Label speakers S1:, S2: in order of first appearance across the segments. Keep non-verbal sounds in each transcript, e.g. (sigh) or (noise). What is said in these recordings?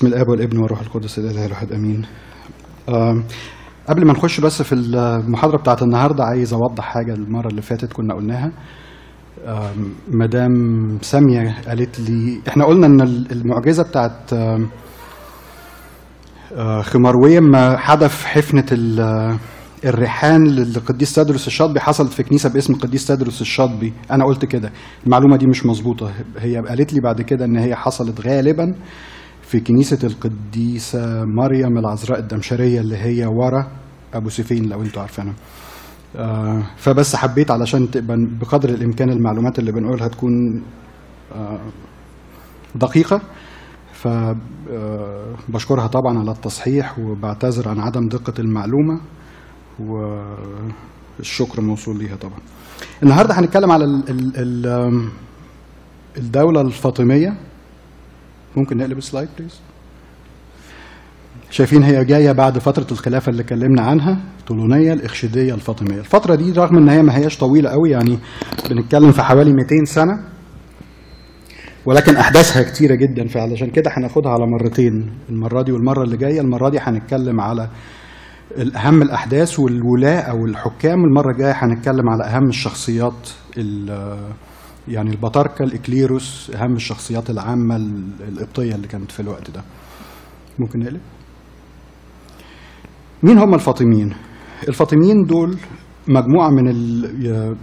S1: بسم الآب والابن والروح القدس الإله الواحد آمين. قبل ما نخش بس في المحاضرة بتاعت النهارده عايز أوضح حاجة المرة اللي فاتت كنا قلناها. مدام سامية قالت لي إحنا قلنا إن المعجزة بتاعت آه، خمرويه ما حدث حفنة ال- الريحان للقديس تدرس الشاطبي حصلت في كنيسة باسم القديس تدرس الشاطبي. أنا قلت كده. المعلومة دي مش مظبوطة. هي قالت لي بعد كده إن هي حصلت غالبا في كنيسة القديسة مريم العذراء الدمشرية اللي هي ورا أبو سيفين لو أنتوا عارفينها. آه، فبس حبيت علشان تبقى بقدر الإمكان المعلومات اللي بنقولها تكون آه، دقيقة. فبشكرها طبعا على التصحيح وبعتذر عن عدم دقة المعلومة والشكر موصول ليها طبعا. النهاردة هنتكلم على ال ال ال الدولة الفاطمية. ممكن نقلب ال slide please شايفين هي جاية بعد فترة الخلافة اللي اتكلمنا عنها طولونية الإخشيدية الفاطمية. الفترة دي رغم إن هي ما هياش طويلة قوي يعني بنتكلم في حوالي 200 سنة ولكن أحداثها كتيرة جدا فعلشان كده هناخدها على مرتين المرة دي والمرة اللي جاية. المرة دي هنتكلم على أهم الأحداث والولاة أو الحكام المره الجاية هنتكلم على أهم الشخصيات ال- يعني البطاركه الإكليروس أهم الشخصيات العامة ال- القبطية اللي كانت في الوقت ده. ممكن نقلب؟ مين هم الفاطميين؟ الفاطميين دول مجموعة من ال...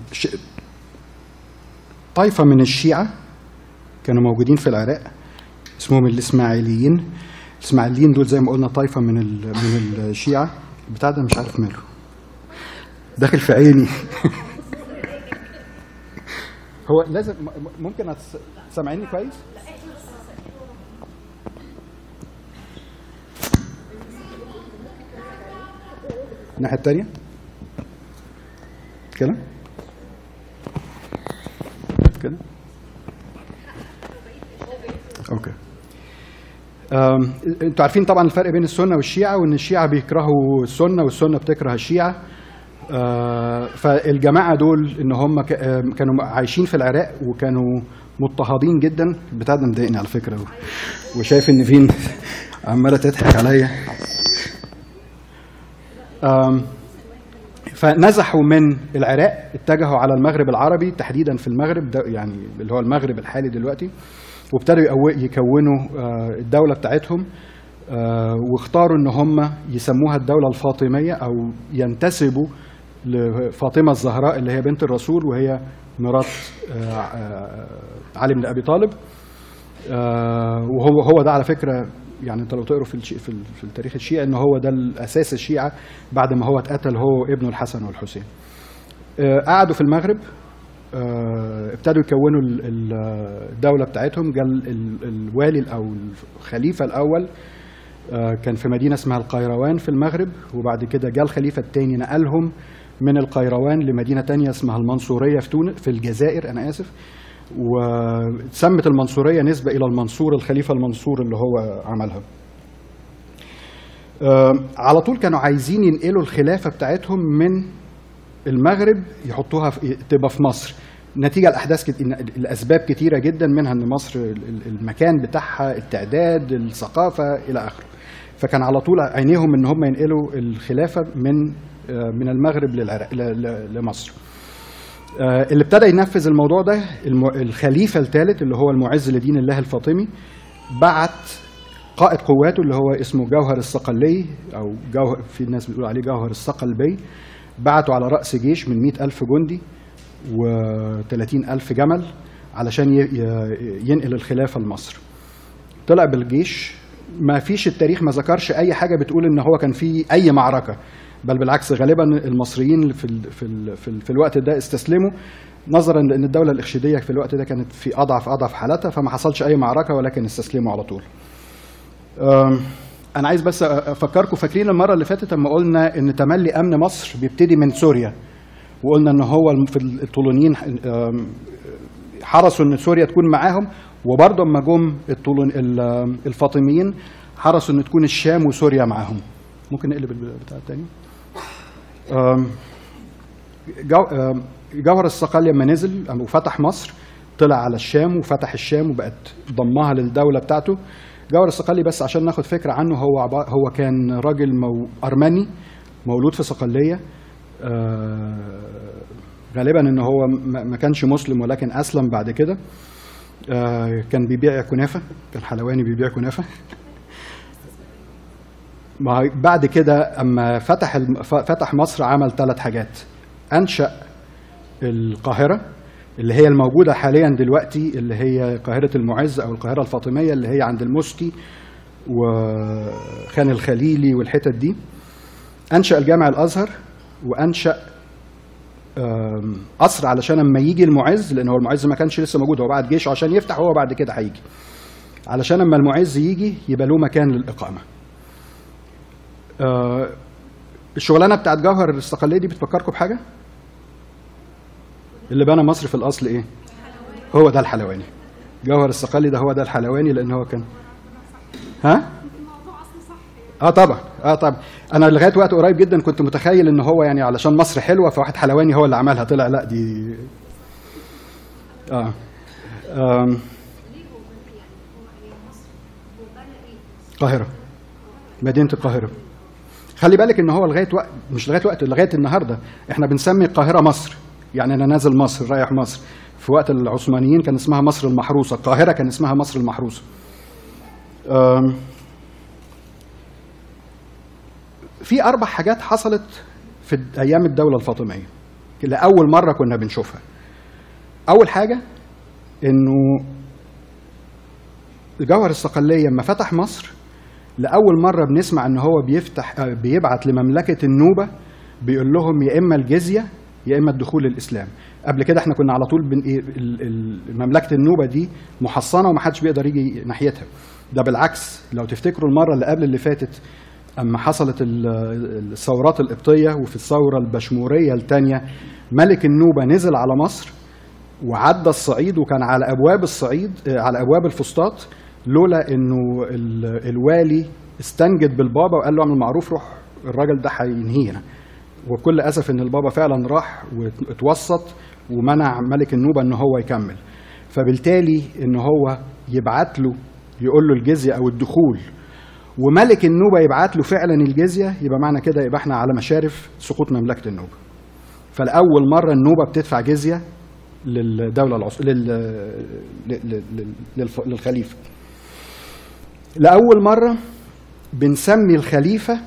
S1: طائفه من الشيعة كانوا موجودين في العراق. اسمهم الإسماعيليين. الإسماعيليين دول زي ما قلنا طائفه من ال- من الشيعة. بتاع ده مش عارف ماله. داخل في عيني. (laughs) هو لازم ممكن سامعيني كويس؟ الناحية التانية؟ كده؟ كده؟ أوكي. أنتوا عارفين طبعا الفرق بين السنة والشيعة وإن الشيعة بيكرهوا السنة والسنة بتكره الشيعة. فالجماعة دول إن هم آم، كانوا عايشين في العراق وكانوا مضطهدين جدا البتاع ده مضايقني على فكرة. وشايف إن فين؟ عمالة تضحك عليا. فنزحوا من العراق اتجهوا على المغرب العربي تحديدا في المغرب ده يعني اللي هو المغرب الحالي دلوقتي وابتدوا يكونوا آه، الدولة بتاعتهم آه، واختاروا إن هم يسموها الدولة الفاطمية أو ينتسبوا لفاطمة الزهراء اللي هي بنت الرسول وهي مرات آه، آه، علي بن أبي طالب. آه، وهو هو ده على فكرة يعني انت لو تقروا في في, ال- في التاريخ الشيعي إن هو ده الأساس الشيعة بعد ما هو اتقتل هو ابنه الحسن والحسين. قعدوا في المغرب. ابتدوا يكونوا ال- ال- الدولة بتاعتهم. جاء ال- ال- الوالي أو الخليفة الأول كان في مدينة اسمها القيروان في المغرب وبعد كده جاء الخليفه الثاني نقلهم من القيروان لمدينة تانية اسمها المنصورية في تونس في الجزائر أنا آسف. وسمت المنصورية نسبة إلى المنصور الخليفة المنصور اللي هو عملها. آه، على طول كانوا عايزين ينقلوا الخلافة بتاعتهم من المغرب يحطوها في تبقى في مصر. نتيجة الأحداث كت... الأسباب كتيرة جدا منها إن مصر ال- ال- المكان بتاعها التعداد الثقافة إلى آخره. فكان على طول عينيهم إن هم ينقلوا الخلافة من من المغرب للعراق لمصر. آه، اللي ابتدى ينفذ الموضوع ده الخليفة الثالث اللي هو المعز لدين الله الفاطمي بعت قائد قواته اللي هو اسمه جوهر الصقلي أو جوهر في ناس بتقول عليه جوهر الصقلبي بعته على رأس جيش من مئة ألف جندي و30 ألف جمل علشان ينقل الخلافة لمصر. طلع بالجيش. ما فيش التاريخ ما ذكرش أي حاجة بتقول إن هو كان في أي معركة. بل بالعكس غالبا المصريين في ال في ال في, ال في الوقت ده استسلموا نظرا لأن الدولة الاخشيديه في الوقت ده كانت في اضعف أضعف حالاتها فما حصلش أي معركة ولكن استسلموا على طول. أنا عايز بس أفكركم فاكرين المرة اللي فاتت لما قلنا إن تملي أمن مصر بيبتدي من سوريا؟ وقلنا إن هو في الطولونيين حرصوا إن سوريا تكون معاهم وبرضه اما جم الفاطميين حرصوا إن تكون الشام وسوريا معاهم. ممكن نقلب البتاع أم، جوهر الصقلية لما نزل وفتح مصر. طلع على الشام وفتح الشام وبقت ضمها للدولة بتاعته. جوهر الصقلي بس عشان ناخد فكرة عنه هو هو كان راجل مو أرمني مولود في صقلية. آه، غالبا إن هو ما ما كانش مسلم ولكن أسلم بعد كده. آه، كان بيبيع كنافة كان حلواني بيبيع كنافة. (laughs) ما بعد كده أما فتح فتح مصر عمل ثلاث حاجات. أنشأ القاهرة اللي هي الموجودة حاليا دلوقتي اللي هي قاهرة المعز أو القاهرة الفاطمية اللي هي عند المسكي وخان الخليلي والحتت دي. أنشأ الجامع الأزهر وأنشأ قصر علشان أما يجي المعز لأن هو المعز ما كانش لسه موجود هو بعد جيشه عشان يفتح هو بعد كده هيجي. علشان أما المعز يجي يبقى له مكان للإقامة. آه، الشغلانة بتاعت جوهر الاستقلاليه دي بتفكركم بحاجة؟ اللي بنى مصر في الأصل إيه؟ هو ده الحلواني. جوهر الصقلي ده هو ده الحلواني لأن هو كان ها؟ آه طبعا. آه طبعا. أنا لغاية وقت قريب جدا كنت متخيل إن هو يعني علشان مصر حلوة فواحد حلواني هو اللي عملها. طلع لا دي آه. آم. القاهرة. مدينة القاهرة. خلي بالك إن هو لغاية وقت مش لغاية وقت لغاية النهارده. إحنا بنسمي القاهرة مصر. يعني أنا نازل مصر رايح مصر. في وقت العثمانيين كان اسمها مصر المحروسة. القاهرة كان اسمها مصر المحروسة. في أربع حاجات حصلت في أيام الدولة الفاطمية. لأول مرة كنا بنشوفها. أول حاجة إنه جوهر الصقلية لما فتح مصر لأول مرة بنسمع إن هو بيفتح آه، بيبعت لمملكة النوبة بيقول لهم يا إما الجزية يا إما الدخول الاسلام قبل كده إحنا كنا على طول بن إيه مملكة النوبة دي محصنة ومحدش بيقدر يجي ناحيتها. ده بالعكس لو تفتكروا المرة اللي قبل اللي فاتت أما حصلت ال- الثورات القبطية وفي الثورة البشمورية الثانية ملك النوبة نزل على مصر وعدى الصعيد وكان على أبواب الصعيد آه، على أبواب الفسطاط لولا إنه ال- الوالي استنجد بالبابا وقال له اعمل معروف روح الراجل ده هينهينا. وبكل أسف إن البابا فعلا راح واتوسط ومنع ملك النوبة إن هو يكمل. فبالتالي إن هو يبعت له يقول له الجزية أو الدخول. وملك النوبة يبعت له فعلا الجزية يبقى معنى كده يبقى إحنا على مشارف سقوط مملكة النوبة. فلأول مرة النوبة بتدفع جزية للدولة العص... لل... لل... لل... للخليفة. لأول مرة بنسمي الخليفة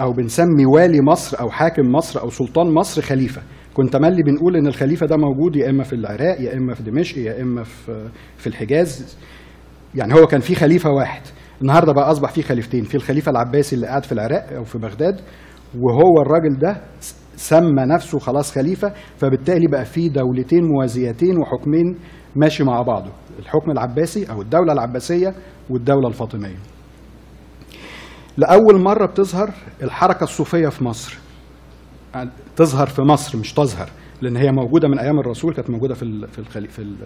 S1: أو بنسمي والي مصر أو حاكم مصر أو سلطان مصر خليفة. كنت ملي بنقول إن الخليفة ده موجود يا إما في العراق يا إما في دمشق يا إما في في الحجاز. يعني هو كان في خليفة واحد. النهارده بقى أصبح في خليفتين في الخليفة العباسي اللي قاعد في العراق أو في بغداد وهو الراجل ده سمى نفسه خلاص خليفة. فبالتالي بقى في دولتين موازيتين وحكمين ماشي مع بعضه. الحكم العباسي أو الدولة العباسية والدولة الفاطمية. لأول مرة بتظهر الحركة الصوفية في مصر. تظهر في مصر مش تظهر لأن هي موجودة من أيام الرسول كانت موجودة في في في ال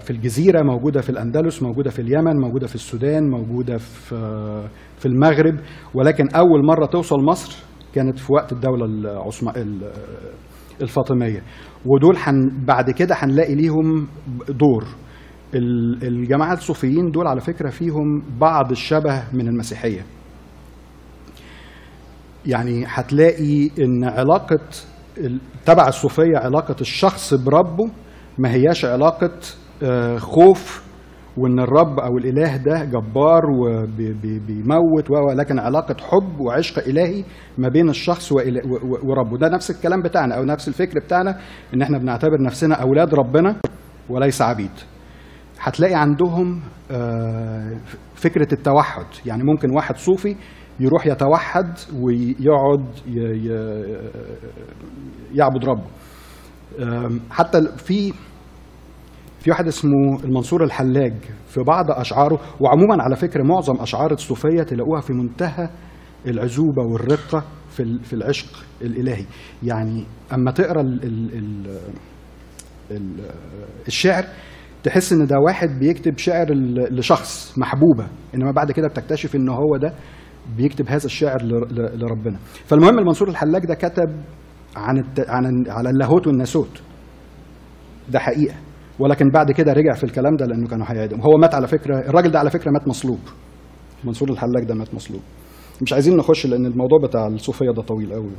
S1: في الجزيرة موجودة في الأندلس موجودة في اليمن موجودة في السودان موجودة في في المغرب. ولكن أول مرة توصل مصر كانت في وقت الدولة العثم الفاطمية. ودول حن بعد كده هنلاقي ليهم دور. الجماعة الصوفيين دول على فكرة فيهم بعض الشبه من المسيحية. يعني هتلاقي إن علاقة تبع الصوفية علاقة الشخص بربه ما هياش علاقة خوف وإن الرب أو الإله ده جبار وبيموت ولكن علاقة حب وعشق إلهي ما بين الشخص وربه. ده نفس الكلام بتاعنا أو نفس الفكر بتاعنا إن إحنا بنعتبر نفسنا أولاد ربنا وليس عبيد. هتلاقي عندهم فكرة التوحد. يعني ممكن واحد صوفي يروح يتوحد ويقعد يعبد ربه. حتى في في واحد اسمه المنصور الحلاج في بعض أشعاره وعموما على فكرة معظم أشعار الصوفية تلاقوها في منتهى العزوبة والرقة في في العشق الإلهي. يعني أما تقرأ ال ال ال الشعر تحس إن ده واحد بيكتب شعر لشخص محبوبة إنما بعد كده بتكتشف إن هو ده بيكتب هذا الشعر لربنا. فالمهم المنصور الحلاج ده كتب عن الت... عن على اللاهوت والناسوت. ده حقيقة. ولكن بعد كده رجع في الكلام ده لأنه كانوا هيعدم هو مات على فكرة الراجل ده على فكرة مات مصلوب. منصور الحلاج ده مات مصلوب. مش عايزين نخش لأن الموضوع بتاع الصوفية ده طويل قوي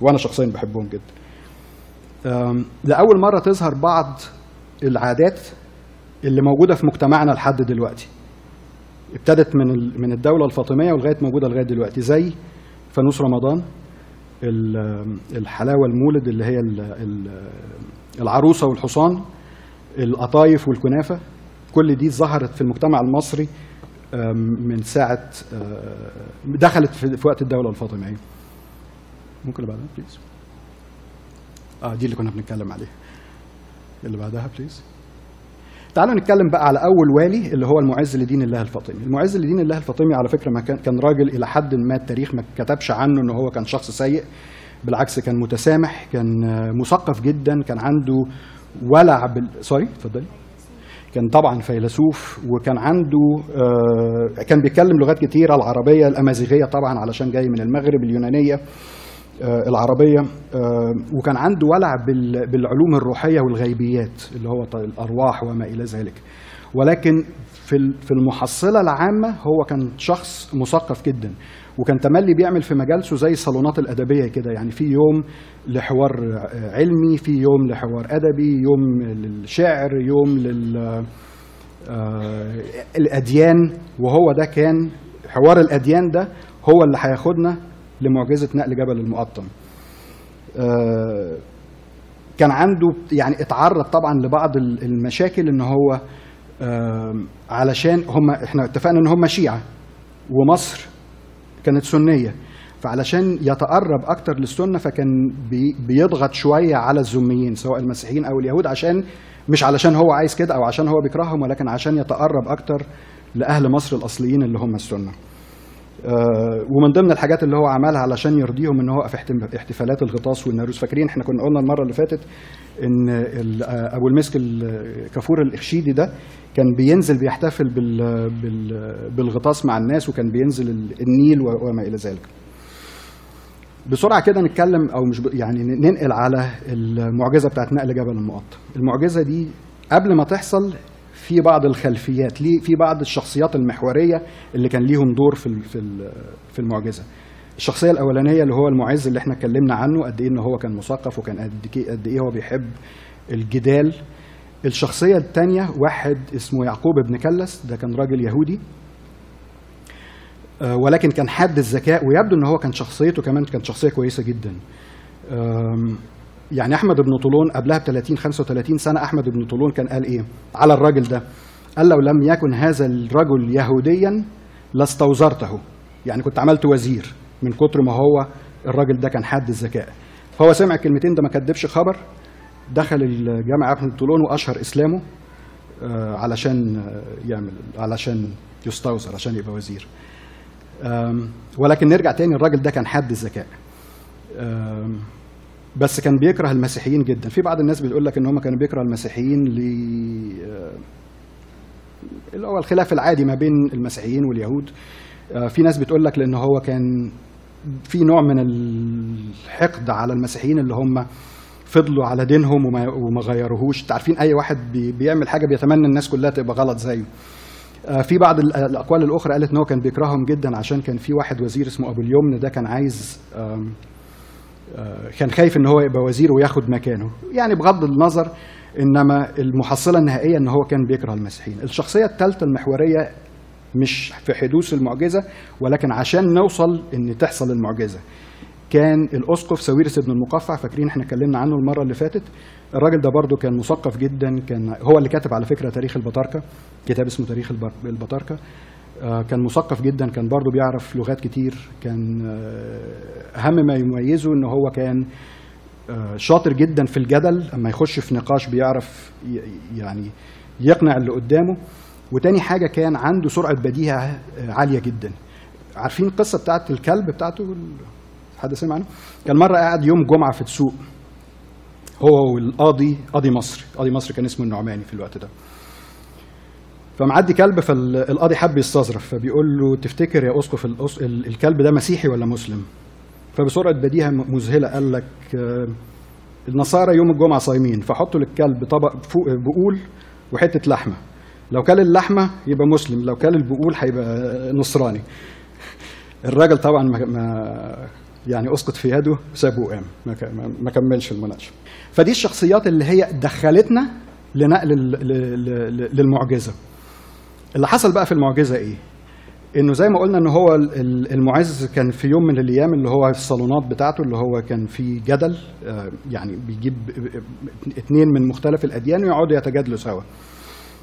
S1: وأنا شخصيا بحبهم جدا. لأول مرة تظهر بعض العادات اللي موجودة في مجتمعنا لحد دلوقتي. ابتدت من من الدولة الفاطمية ولغاية موجودة لغاية دلوقتي زي فانوس رمضان ال- الحلاوة المولد اللي هي ال- ال- العروسة والحصان القطايف والكنافة. كل دي ظهرت في المجتمع المصري من ساعة أه، دخلت في في وقت الدولة الفاطمية. ممكن اللي بعدها please آه دي اللي كنا بنتكلم عليها. اللي بعدها please تعالوا نتكلم بقى على أول والي اللي هو المعز لدين الله الفاطمي. المعز لدين الله الفاطمي على فكرة ما كان كان راجل إلى حد ما التاريخ ما كتبش عنه إن هو كان شخص سيء بالعكس كان متسامح كان مثقف جدا كان عنده ولع بال سوري اتفضلي. كان طبعا فيلسوف وكان عنده آه، كان بيتكلم لغات كتيرة العربية الأمازيغية طبعا علشان جاي من المغرب اليونانية. العربية آه، وكان عنده ولع بال- بالعلوم الروحية والغيبيات اللي هو الأرواح وما إلى ذلك. ولكن في في المحصلة العامة هو كان شخص مثقف جدا وكان تملي بيعمل في مجالسه زي الصالونات الأدبية كده. يعني في يوم لحوار آه، علمي في يوم لحوار أدبي يوم للشعر يوم لل آه، الأديان. وهو ده كان حوار الأديان ده هو اللي هياخدنا لمعجزة نقل جبل المقطم آه، كان عنده يعني اتعرض طبعا لبعض ال- المشاكل إن هو آم، علشان هم إحنا اتفقنا إن هم شيعة ومصر كانت سنية فعلشان يتقرب أكتر للسنة فكان بي بيضغط شوية على الذميين سواء المسيحيين أو اليهود عشان مش علشان هو عايز كده أو عشان هو بيكرههم ولكن عشان يتقرب أكتر لأهل مصر الأصليين اللي هم السنة. آه، ومن ضمن الحاجات اللي هو عملها علشان يرضيهم إن هو احتم- احتفالات الغطاس والناروس فاكرين إحنا كنا قلنا المرة اللي فاتت إن آه، أبو المسك الكافور الاخشيدي ده كان بينزل بيحتفل بال بال بالغطاس مع الناس وكان بينزل ال- النيل وما إلى ذلك. بسرعة كده نتكلم أو مش يعني ننقل على المعجزة بتاعت نقل جبل المقطم. المعجزة دي قبل ما تحصل في بعض الخلفيات ليه في بعض الشخصيات المحورية اللي كان ليهم دور في في في المعجزة. الشخصية الأولانية اللي هو المعز اللي إحنا اتكلمنا عنه قد إيه إن هو كان مثقف وكان قد إيه هو بيحب الجدال. الشخصية الثانية واحد اسمه يعقوب بن كلس ده كان راجل يهودي آه، ولكن كان حاد الذكاء ويبدو إن هو كان شخصيته كمان كانت شخصية كويسة جدا. يعني أحمد بن طولون قبلها ب 30 35 سنة أحمد بن طولون كان قال إيه على الراجل ده؟ قال لو لم يكن هذا الرجل يهوديا لاستوزرته يعني كنت عملت وزير من كتر ما هو الراجل ده كان حاد الذكاء. فهو سمع الكلمتين ده ما كدبش خبر دخل الجامع ابن طولون وأشهر إسلامه آه، علشان آه، يعمل علشان يستوزر عشان يبقى وزير. ولكن نرجع تاني الراجل ده كان حاد الذكاء بس كان بيكره المسيحيين جدا. في بعض الناس بتقول لك إن هم كانوا بيكره المسيحيين ل آه، اللي هو الخلاف العادي ما بين المسيحيين واليهود. آه، في ناس بتقول لك لأن هو كان في نوع من الحقد على المسيحيين اللي هم فضلوا على دينهم وما, غيروهوش. انت عارفين أي واحد بي- بيعمل حاجة بيتمنى الناس كلها تبقى غلط زيه. آه، في بعض ال- الأقوال الأخرى قالت إن هو كان بيكرههم جدا عشان كان في واحد وزير اسمه أبو اليمن ده كان عايز كان خايف إن هو يبقى وزير وياخد مكانه. يعني بغض النظر إنما المحصلة النهائية إن هو كان بيكره المسيحيين. الشخصية الثالثه المحورية مش في حدوث المعجزة ولكن عشان نوصل إن تحصل المعجزة. كان الأسقف ساويرس بن المقفع فاكرين إحنا اتكلمنا عنه المرة اللي فاتت؟ الراجل ده برضو كان مثقف جدا كان هو اللي كاتب على فكرة تاريخ البطاركة كتاب اسمه تاريخ البطاركة. آه، كان مثقف جدا كان برضو بيعرف لغات كتير كان آه، أهم ما يميزه إن هو كان آه، شاطر جدا في الجدل اما يخش في نقاش بيعرف يعني يقنع اللي قدامه. وتاني حاجة كان عنده سرعة بديهة آه، عالية جدا. عارفين القصة بتاعت الكلب بتاعته؟ حد سمع عنه؟ كان مرة قاعد يوم جمعة في السوق هو والقاضي قاضي مصر قاضي مصر كان اسمه النعماني في الوقت ده. فمعدي كلب فالقاضي حب يستظرف فبيقول له تفتكر يا اسقف الكلب ده مسيحي ولا مسلم؟ فبسرعة بديهة مذهلة قال لك آه، النصارى يوم الجمعة صايمين فحطوا للكلب طبق فوق بقول وحتة لحمة. لو كل اللحمة يبقى مسلم لو كل البقول هيبقى نصراني. الراجل طبعا ما يعني أسقط في يده سابه وقام ما كملش المناقشة. فدي الشخصيات اللي هي دخلتنا لنقل للمعجزة. اللي حصل بقى في المعجزة إيه؟ إنه زي ما قلنا إن هو ال- ال- المعز كان في يوم من الأيام اللي هو في الصالونات بتاعته اللي هو كان في جدل آه، يعني بيجيب اتنين من مختلف الأديان ويقعدوا يتجادلوا سوا.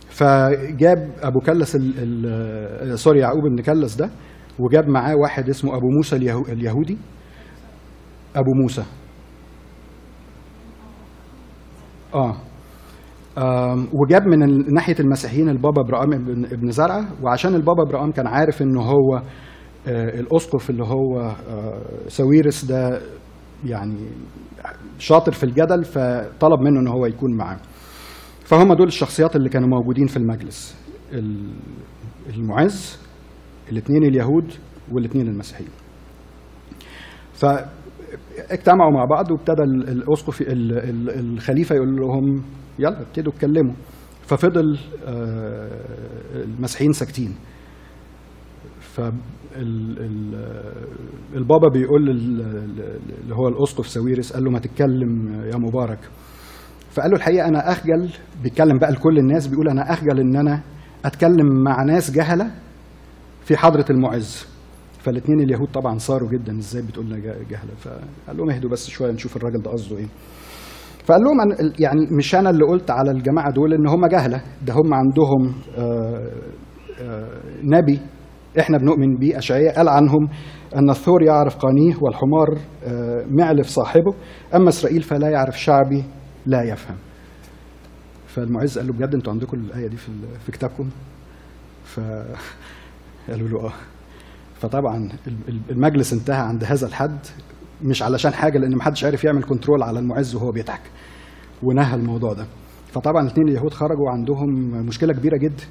S1: فجاب أبو كلس ال سوري يعقوب بن كلس ده وجاب معاه واحد اسمه أبو موسى اليهو اليهودي. أبو موسى. آه. وجاب من ناحية المسيحيين البابا برقام ابن, ابن زرعه وعشان البابا برقام كان عارف إن هو آه، الأسقف اللي هو آه، ساويرس ده يعني شاطر في الجدل فطلب منه إن هو يكون معاه. فهم دول الشخصيات اللي كانوا موجودين في المجلس. ال- المعز الاثنين اليهود والاثنين المسيحيين. فاجتمعوا مع بعض وابتدى ال- الأسقف ال- ال- الخليفة يقول لهم يلا ابتدوا اتكلموا. ففضل آه، المسيحيين ساكتين. فالبابا بيقول لل- اللي هو الأسقف ساويرس قال له ما تتكلم يا مبارك. فقال له الحقيقة أنا أخجل بيتكلم بقى لكل الناس بيقول أنا أخجل إن أنا أتكلم مع ناس جهلة في حضرة المعز. فالاثنين اليهود طبعا صاروا جدا إزاي بتقول لنا جه- جهلة؟ فقال لهم اهدوا بس شوية نشوف الراجل ده قصده إيه. فقال لهم أنا يعني مش أنا اللي قلت على الجماعة دول إن هم جهلة ده هم عندهم آه، آه، نبي إحنا بنؤمن بيه أشعياء قال عنهم أن الثور يعرف قانيه والحمار آه، معلف صاحبه أما إسرائيل فلا يعرف شعبي لا يفهم. فالمعز قال له بجد أنتوا عندكم الآية دي في في كتابكم؟ فقالوا له آه. فطبعا ال- ال- المجلس انتهى عند هذا الحد. مش علشان حاجة لأن محدش عارف يعمل كنترول على المعز وهو بيضحك. ونهى الموضوع ده. فطبعا الاثنين اليهود خرجوا عندهم مشكلة كبيرة جدا.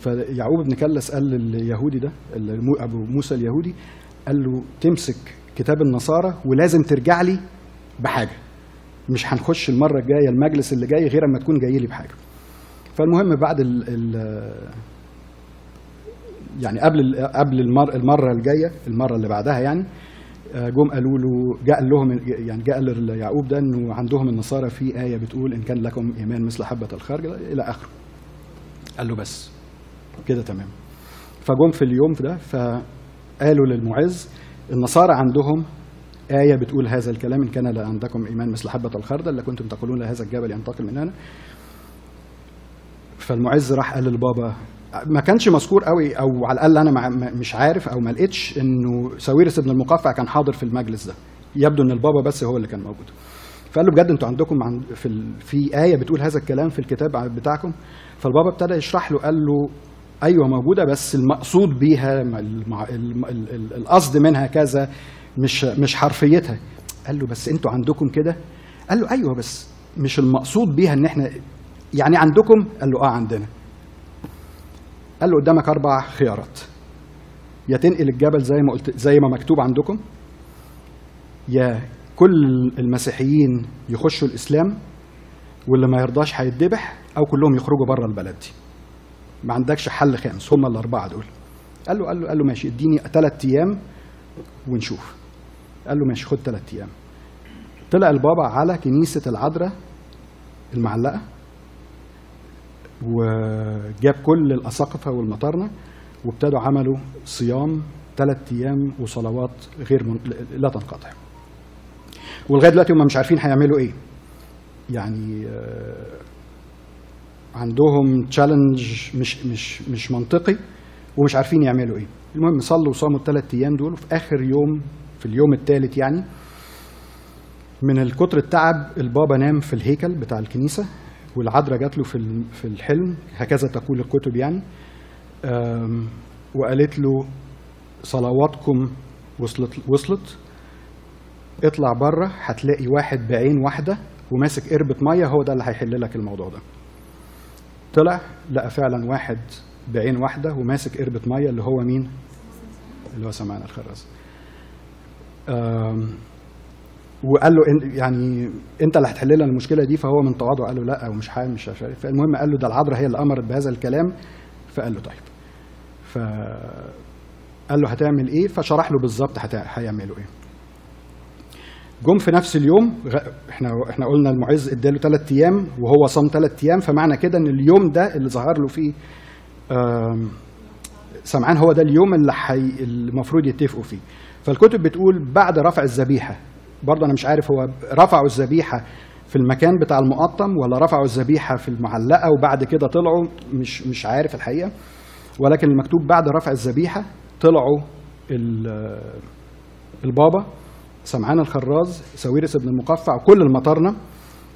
S1: فيعقوب بن كلس قال لليهودي ده أبو موسى اليهودي قال له تمسك كتاب النصارى ولازم ترجع لي بحاجة. مش هنخش المرة الجاية المجلس اللي جاي غير أما تكون جاي لي بحاجة. فالمهم بعد ال ال يعني قبل قبل المر المرة الجاية المرة اللي بعدها يعني جم قالوا له جاء لهم يعني جاء ليعقوب ده إنه عندهم النصارى في آية بتقول إن كان لكم إيمان مثل حبة الخردل إلى آخره. قال له بس. كده تمام. فجم في اليوم ده فقالوا للمعز النصارى عندهم آية بتقول هذا الكلام إن كان عندكم إيمان مثل حبة الخردل لكنتم تقولون لهذا الجبل ينتقل من هنا فالمعز راح قال للبابا ما كانش مذكور قوي أو على الاقل أنا مش عارف أو ما لقيتش انه ساويرس بن المقفع كان حاضر في المجلس ده. يبدو ان البابا بس هو اللي كان موجود. فقال له بجد أنتوا عندكم عن في ال... في آية بتقول هذا الكلام في الكتاب بتاعكم؟ فالبابا ابتدى يشرح له قال له أيوه موجودة بس المقصود بيها المع... الم... ال... ال... القصد منها كذا مش مش حرفيتها. قال له بس أنتوا عندكم كده؟ قال له أيوه بس مش المقصود بيها إن إحنا يعني عندكم؟ قال له آه عندنا. قال له قدامك أربع خيارات. يا تنقل الجبل زي ما قلت زي ما مكتوب عندكم. يا كل المسيحيين يخشوا الإسلام واللي ما يرضاش هيتذبح أو كلهم يخرجوا بره البلد دي. ما عندكش حل خامس هم الأربعة دول. قال له قال له قال له ماشي اديني ثلاث أيام ونشوف. قال له ماشي خد ثلاث أيام. طلع البابا على كنيسة العذراء المعلقة. وجاب كل الأساقفة والمطارنه وابتدوا عملوا صيام ثلاث أيام وصلوات غير من... لا تنقطع. ولغاية دلوقتي هم مش عارفين هيعملوا إيه. يعني آه، عندهم تشالنج مش مش مش منطقي ومش عارفين يعملوا إيه. المهم صلوا وصاموا الثلاث أيام دول وفي آخر يوم في اليوم الثالث يعني من الكتر التعب البابا نام في الهيكل بتاع الكنيسة. والعذراء جات له في في الحلم هكذا تقول الكتب يعني. وقالت له صلواتكم وصلت وصلت. اطلع بره هتلاقي واحد بعين واحدة وماسك قربة مية هو ده اللي هيحل لك الموضوع ده. طلع لقى فعلا واحد بعين واحدة وماسك قربة مية اللي هو مين؟ اللي هو سمعنا الخراز. وقال له إن يعني أنت اللي هتحل لنا المشكلة دي فهو من تواضعه قال له لا ومش حال مش عارف فالمهم قال له ده العذراء هي اللي أمرت بهذا الكلام فقال له طيب. ف قال له هتعمل إيه؟ فشرح له بالظبط هيعملوا إيه. جم في نفس اليوم إحنا إحنا قلنا المعز اداله ثلاث أيام وهو صام ثلاث أيام فمعنى كده إن اليوم ده اللي ظهر له فيه سمعان هو ده اليوم اللي. المفروض يتفقوا فيه. فالكتب بتقول بعد رفع الذبيحة برضه أنا مش عارف هو رفعوا الذبيحة في المكان بتاع المقطم ولا رفعوا الذبيحة في المعلقة وبعد كده طلعوا مش مش عارف الحقيقة. ولكن المكتوب بعد رفع الذبيحة طلعوا ال- البابا سمعان الخراز ساويرس بن المقفع وكل المطارنه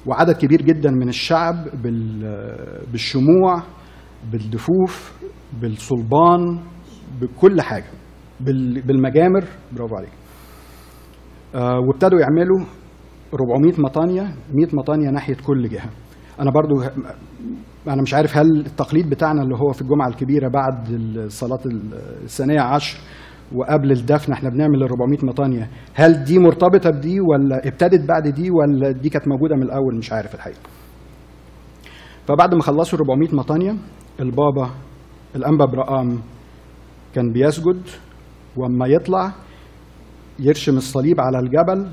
S1: وعدد كبير جدا من الشعب بال- بالشموع بالدفوف بالصلبان بكل حاجة بال- بالمجامر. برافو عليك. وابتدوا يعملوا 400 مطانية 100 مطانية ناحية كل جهة. أنا برضو أنا مش عارف هل التقليد بتاعنا اللي هو في الجمعة الكبيرة بعد الصلاة الثانية عشر وقبل الدفن إحنا بنعمل ال 400 مطانية هل دي مرتبطة بدي ولا ابتدت بعد دي ولا دي كانت موجودة من الأول؟ مش عارف الحقيقة. فبعد ما خلصوا 400 مطانية البابا الأنبا برقام كان بيسجد وأما يطلع يرشم الصليب على الجبل.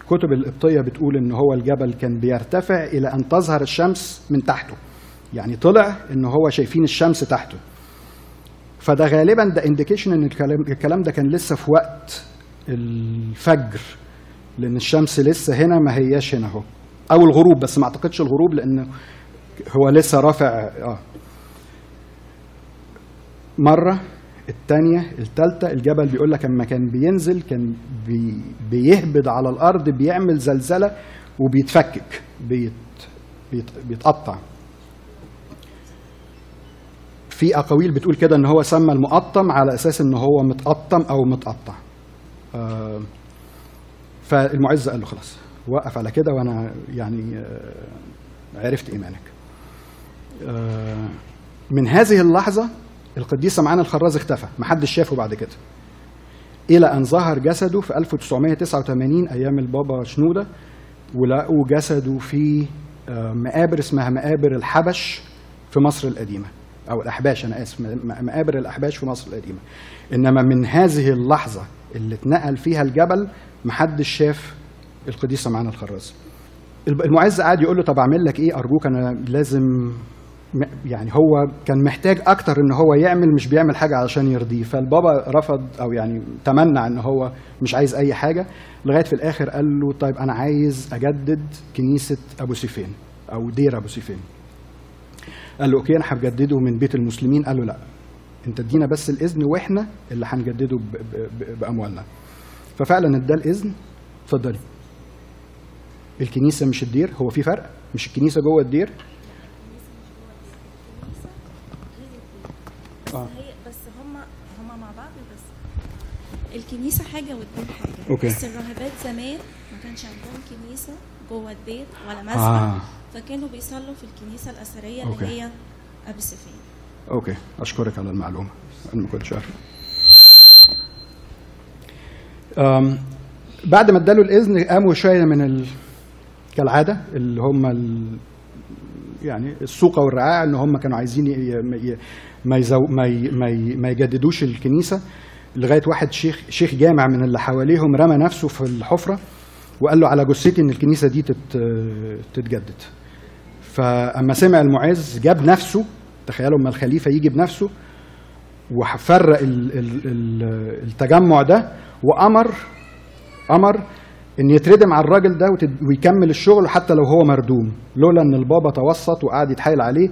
S1: الكتب القبطية بتقول إن هو الجبل كان بيرتفع إلى أن تظهر الشمس من تحته. يعني طلع إن هو شايفين الشمس تحته. فده غالبا ده انديكيشن إن الكلام الكلام ده كان لسه في وقت الفجر. لأن الشمس لسه هنا ما هياش هنا أهو. أو الغروب بس ما أعتقدش الغروب لأنه هو لسه رافع آه. مرة الثانية الثالثه الجبل بيقول لك أما كان بينزل كان بي بيهبد على الأرض بيعمل زلزلة وبيتفكك بيت بيت بيتقطع. في أقاويل بتقول كده إن هو سمى المقطم على أساس إن هو متقطم أو متقطع. آه، فالمعز قال له خلاص وقف على كده وأنا يعني آه، عرفت إيمانك. آه، من هذه اللحظة القديس سمعان الخراز اختفى محدش شافه بعد كده. إلى أن ظهر جسده في 1989 أيام البابا شنودة ولقوا جسده في آه، مقابر اسمها مقابر الحبش في مصر القديمة. أو الأحباش أنا آسف مقابر الأحباش في مصر القديمة. إنما من هذه اللحظة اللي اتنقل فيها الجبل محدش شاف القديس سمعان الخراز. المعز قعد يقول له طب أعمل لك إيه؟ أرجوك أنا لازم يعني هو كان محتاج أكتر إن هو يعمل مش بيعمل حاجة علشان يرضيه. فالبابا رفض أو يعني تمنع إن هو مش عايز أي حاجة. لغاية في الآخر قال له طيب أنا عايز أجدد كنيسة أبو سيفين أو دير أبو سيفين. قال له okay أنا هجدده من بيت المسلمين. قال له لا أنت ادينا بس الإذن وإحنا اللي هنجدده بأموالنا. ففعلا ادى الإذن. اتفضلي. الكنيسة مش الدير هو في فرق. مش الكنيسة جوه الدير
S2: بس هي بس هما هما مع بعض بس. الكنيسة حاجة والدير حاجة.
S1: okay.
S2: بس الراهبات زمان ما كانش عندهم كنيسة جوه البيت ولا مسبح
S1: آه.
S2: فكانوا بيصلوا في الكنيسة الأثرية
S1: okay.
S2: اللي هي أبو سفين
S1: okay. أشكرك على المعلومة. أنا ما كنتش عارف. بعد ما اداله الإذن قاموا شوية من ال... كالعادة اللي هم ال... يعني السوقه والرعاع إن هم كانوا عايزين ي... ي... ما يزو... ما, ي... ما, ي... ما يجددوش الكنيسة لغاية واحد شيخ شيخ جامع من اللي حواليهم رمى نفسه في الحفرة وقال له على جثتي إن الكنيسة دي تت... تتجدد. فأما سمع المعز جاب نفسه تخيلوا أما الخليفة يجي بنفسه وفرق ال- ال- ال- التجمع ده وامر أمر إن يتردم على الراجل ده ويكمل الشغل حتى لو هو مردوم. لولا إن البابا توسط وقعد يتحايل عليه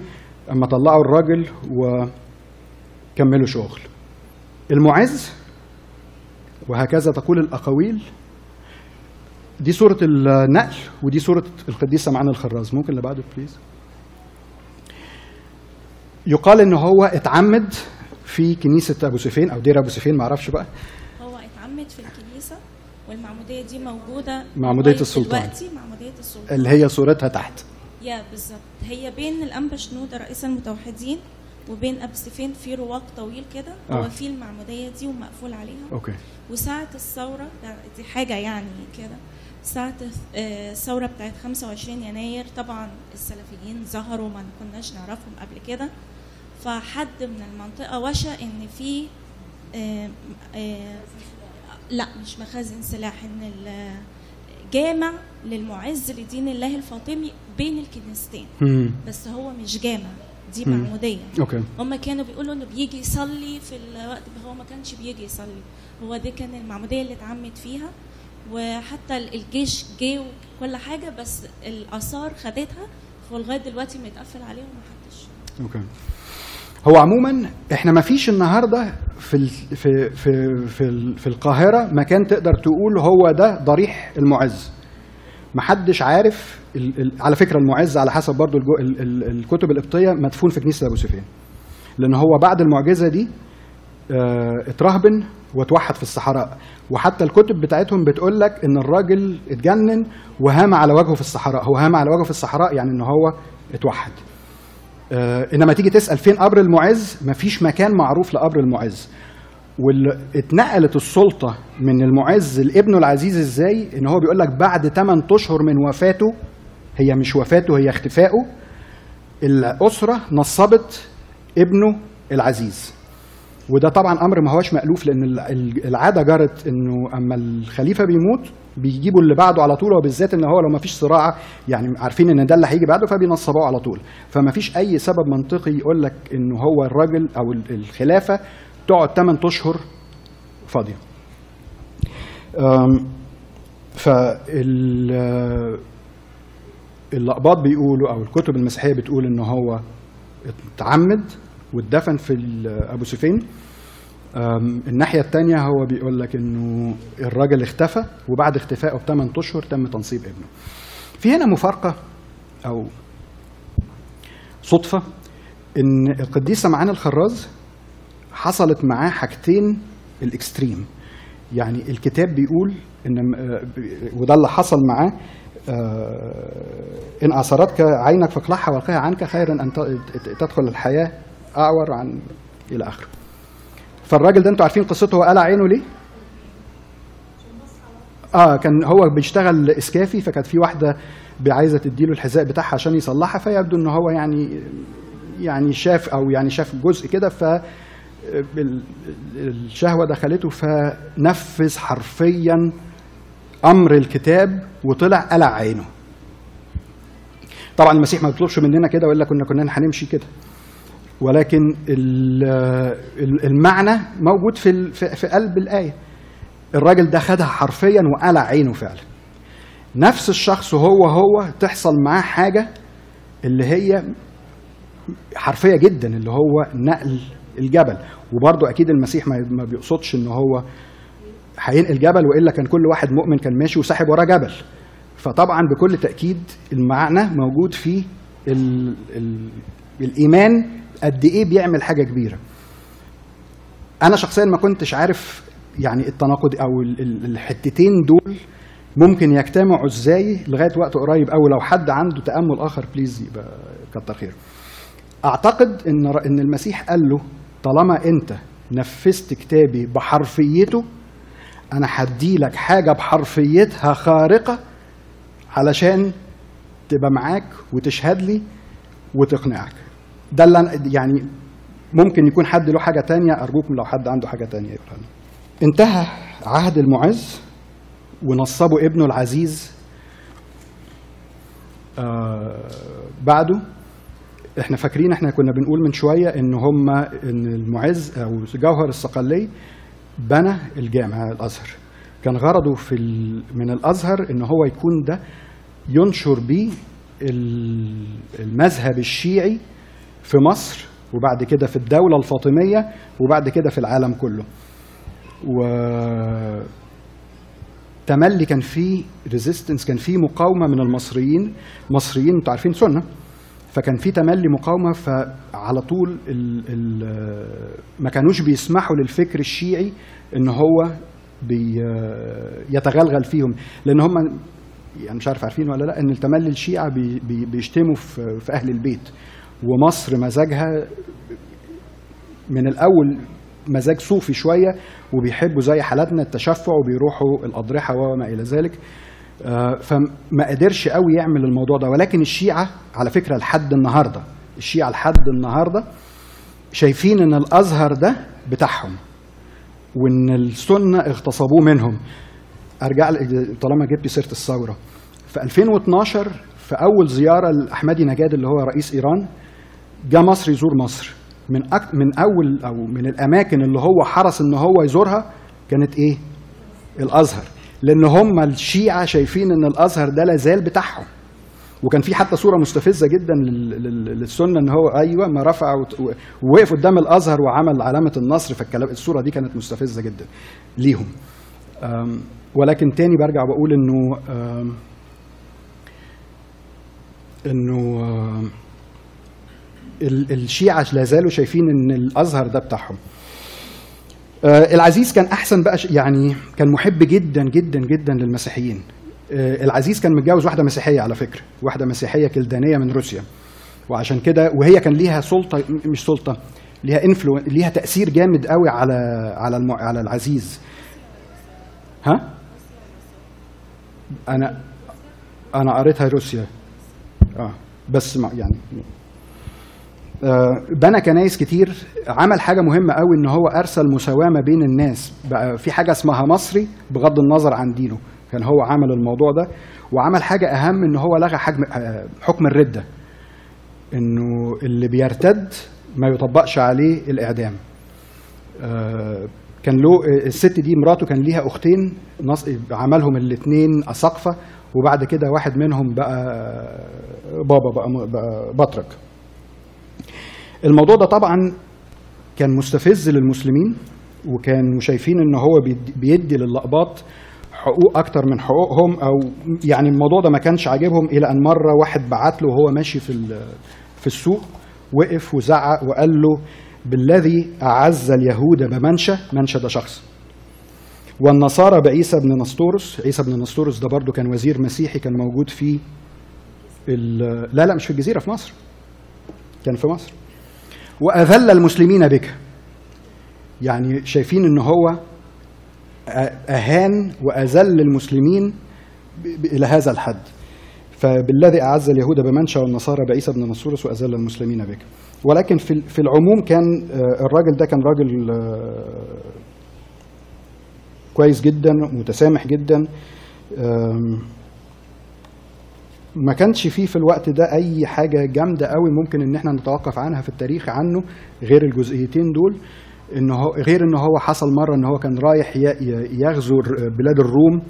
S1: أما طلعوا الراجل وكملوا شغل. المعز وهكذا تقول الأقاويل. دي صورة النقل ودي صورة القديس سمعان الخراز. ممكن اللي بعده please يقال إن هو اتعمد في كنيسة أبو سفين أو دير أبو سفين معرفش بقى.
S2: هو اتعمد في الكنيسة والمعمودية دي موجودة
S1: معمودية السلطان.
S2: دلوقتي معمودية السلطان.
S1: اللي هي صورتها تحت.
S2: يا بالظبط. هي بين الأنبا شنودة رئيس المتوحدين وبين أبو سفين في رواق طويل كده.
S1: آه.
S2: هو في المعمودية دي ومقفول عليها.
S1: أوكي.
S2: وساعة الثورة ده- دي حاجة يعني كده. ساعة آه، الثورة بتاعت 25 يناير طبعا السلفيين ظهروا ما كناش نعرفهم قبل كده. فحد من المنطقة وشى إن في آه، آه، لا مش مخازن سلاح إن جامع للمعز لدين الله الفاطمي بين الكنيستين. بس هو مش جامع دي
S1: مم.
S2: معمودية.
S1: okay.
S2: هما كانوا بيقولوا إنه بيجي يصلي في الوقت هو ما كانش بيجي يصلي. هو دي كان المعمودية اللي اتعمد فيها وحتى الجيش جه وكل حاجة بس الآثار خدتها ولغاية دلوقتي متقفل عليهم ومحدش.
S1: أوكي. هو عموما إحنا ما فيش النهارده في في في في, في القاهرة مكان تقدر تقول هو ده ضريح المعز. محدش عارف على فكرة المعز على حسب برضو الكتب القبطية مدفون في كنيسة أبو سفيان. لأن هو بعد المعجزة دي آه، اترهبن واتوحد في الصحراء. وحتى الكتب بتاعتهم بتقول لك إن الراجل اتجنن وهام على وجهه في الصحراء. هو هام على وجهه في الصحراء يعني إن هو اتوحد. إنما تيجي تسأل فين قبر المعز مفيش مكان معروف لقبر المعز. واللي اتنقلت السلطة من المعز لابنه العزيز إزاي؟ إن هو بيقول لك بعد 8 أشهر من وفاته هي مش وفاته هي اختفائه الأسرة نصبت ابنه العزيز. وده طبعا أمر ما هوش مألوف لأن ال- ال- العادة جرت إنه أما الخليفة بيموت بيجيبوا اللي بعده على طول وبالذات إن هو لو ما فيش صراع يعني عارفين إن ده اللي هيجي بعده فبينصبوه على طول. فما فيش أي سبب منطقي يقول لك انه هو الراجل أو ال- الخلافة تقعد 8 أشهر فاضية. فال الأقباط بيقولوا أو الكتب المسيحية بتقول إن هو اتعمد واتدفن في أبو سفين. أم، الناحية التانية هو بيقول لك إنه الراجل اختفى وبعد اختفائه بثمان أشهر تم تنصيب ابنه. في هنا مفارقة أو صدفة إن القديسة معانا الخراز حصلت معاه حاجتين الإكستريم يعني الكتاب بيقول إن آه، وده اللي حصل معاه آه، إن اثرتك عينك فاقلعها والقها عنك خيرا أن تدخل الحياة أعور عن إلى آخره فالراجل ده أنتوا عارفين قصته هو قلع عينه ليه؟ آه كان هو بيشتغل إسكافي فكانت في واحدة عايزه تديله الحذاء بتاعها عشان يصلحها فيبدو إن هو يعني يعني شاف أو يعني شاف جزء كده ف ال- الشهوة دخلته فنفذ حرفيا أمر الكتاب وطلع قلع عينه. طبعا المسيح ما بيطلبش مننا كده وإلا كنا كنا هنمشي كده. ولكن ال- ال- المعنى موجود في في قلب الآية. الراجل ده خدها حرفيا وقلع عينه فعلا. نفس الشخص هو هو تحصل معاه حاجة اللي هي حرفية جدا اللي هو نقل الجبل. وبرضه أكيد المسيح ما بيقصدش إن هو هينقل جبل وإلا كان كل واحد مؤمن كان ماشي وساحب وراه جبل. فطبعا بكل تأكيد المعنى موجود في ال ال الإيمان قد إيه بيعمل حاجة كبيرة. أنا شخصيا ما كنتش عارف يعني التناقض أو ال- ال- الحتتين دول ممكن يجتمعوا إزاي لغاية وقت قريب أو لو حد عنده تأمل آخر بليز يبقى كتر خيره. أعتقد إن إن المسيح قال له طالما أنت نفذت كتابي بحرفيته أنا هدي لك حاجة بحرفيتها خارقة علشان تبقى معاك وتشهد لي وتقنعك. ده اللي يعني ممكن يكون حد له حاجة تانية أرجوكم لو حد عنده حاجة تانية يقولها لنا. انتهى عهد المعز ونصبوا ابنه العزيز آه بعده. إحنا فاكرين إحنا كنا بنقول من شوية إن هم إن المعز أو جوهر الصقلي بنى الجامع الأزهر. كان غرضه في من الأزهر إن هو يكون ده ينشر بيه ال- المذهب الشيعي في مصر وبعد كده في الدولة الفاطمية وبعد كده في العالم كله. و تملي كان في resistance كان في مقاومة من المصريين المصريين أنتوا عارفين سنة. فكان في تملي مقاومة فعلى طول ال ال ما كانوش بيسمحوا للفكر الشيعي إن هو بي يتغلغل فيهم. لأن هم يعني مش عارف عارفين ولا لأ إن التملي الشيعة بي بي بيشتموا في, في أهل البيت. ومصر مزاجها من الأول مزاج صوفي شوية وبيحبوا زي حالاتنا التشفع وبيروحوا الأضرحة وما إلى ذلك. آه، فما قدرش قوي يعمل الموضوع ده. ولكن الشيعة على فكرة لحد النهاردة الشيعة لحد النهاردة شايفين إن الأزهر ده بتاعهم وإن السنة اغتصبوه منهم. أرجع طالما جبت سيرة الثورة. في 2012 في أول زيارة لأحمدي نجاد اللي هو رئيس إيران جاء مصر يزور مصر. من أك... من أول أو من الأماكن اللي هو حرص إن هو يزورها كانت إيه؟ الأزهر. لأن هم الشيعة شايفين إن الأزهر ده لازال بتاعهم. وكان في حتى صورة مستفزة جدا لل- لل- للسنة إن هو أيوه ما رفع ووقف قدام الأزهر وعمل علامة النصر. فالكلام الصورة دي كانت مستفزة جدا ليهم. ولكن تاني برجع بقول إنه إنه الشيعة لا زالوا شايفين إن الأزهر ده بتاعهم. آه، العزيز كان أحسن بقى يعني كان محب جدا جدا جدا للمسيحيين. آه، العزيز كان متجوز واحدة مسيحية على فكرة واحدة مسيحية كلدانية من روسيا. وعشان كده وهي كان ليها سلطة مش سلطة ليها انفلو ليها تأثير جامد قوي على على الم... على العزيز. ها؟ أنا أنا قريتها روسيا. آه بس ما يعني بنى كنايس كتير عمل حاجة مهمة قوي إن هو أرسل مساواة ما بين الناس. بقى في حاجة اسمها مصري بغض النظر عن دينه. كان هو عمل الموضوع ده وعمل حاجة أهم إن هو لغى حجم آه، حكم الردة. إنه اللي بيرتد ما يطبقش عليه الإعدام. آه، كان له الست دي مراته كان ليها أختين عملهم الاثنين أساقفة وبعد كده واحد منهم بقى بابا بقى, بقى بطرك. الموضوع ده طبعا كان مستفز للمسلمين وكانوا شايفين إن هو بيدي- للأقباط حقوق أكتر من حقوقهم أو يعني الموضوع ده ما كانش عاجبهم إلى أن مرة واحد بعت له وهو ماشي في في السوق وقف وزعق وقال له بالذي أعز اليهود بمنشى منشى ده شخص. والنصارى بعيسى بن نسطورس عيسى بن نسطورس ده برضو كان وزير مسيحي كان موجود في لا لا مش في الجزيرة في مصر. كان في مصر. وأذل المسلمين بك. يعني شايفين إن هو أهان وأذل المسلمين إلى هذا الحد. فبالذي أعز اليهود بمنشأ والنصارى بعيسى بن نصورس وأذل المسلمين بك. ولكن في في العموم كان آه، الراجل ده كان راجل آه، كويس جدا متسامح جدا ما كانش فيه في الوقت ده أي حاجة جامدة قوي ممكن إن إحنا نتوقف عنها في التاريخ عنه غير الجزئيتين دول. إن هو غير إن هو حصل مرة إن هو كان رايح يغزو بلاد الروم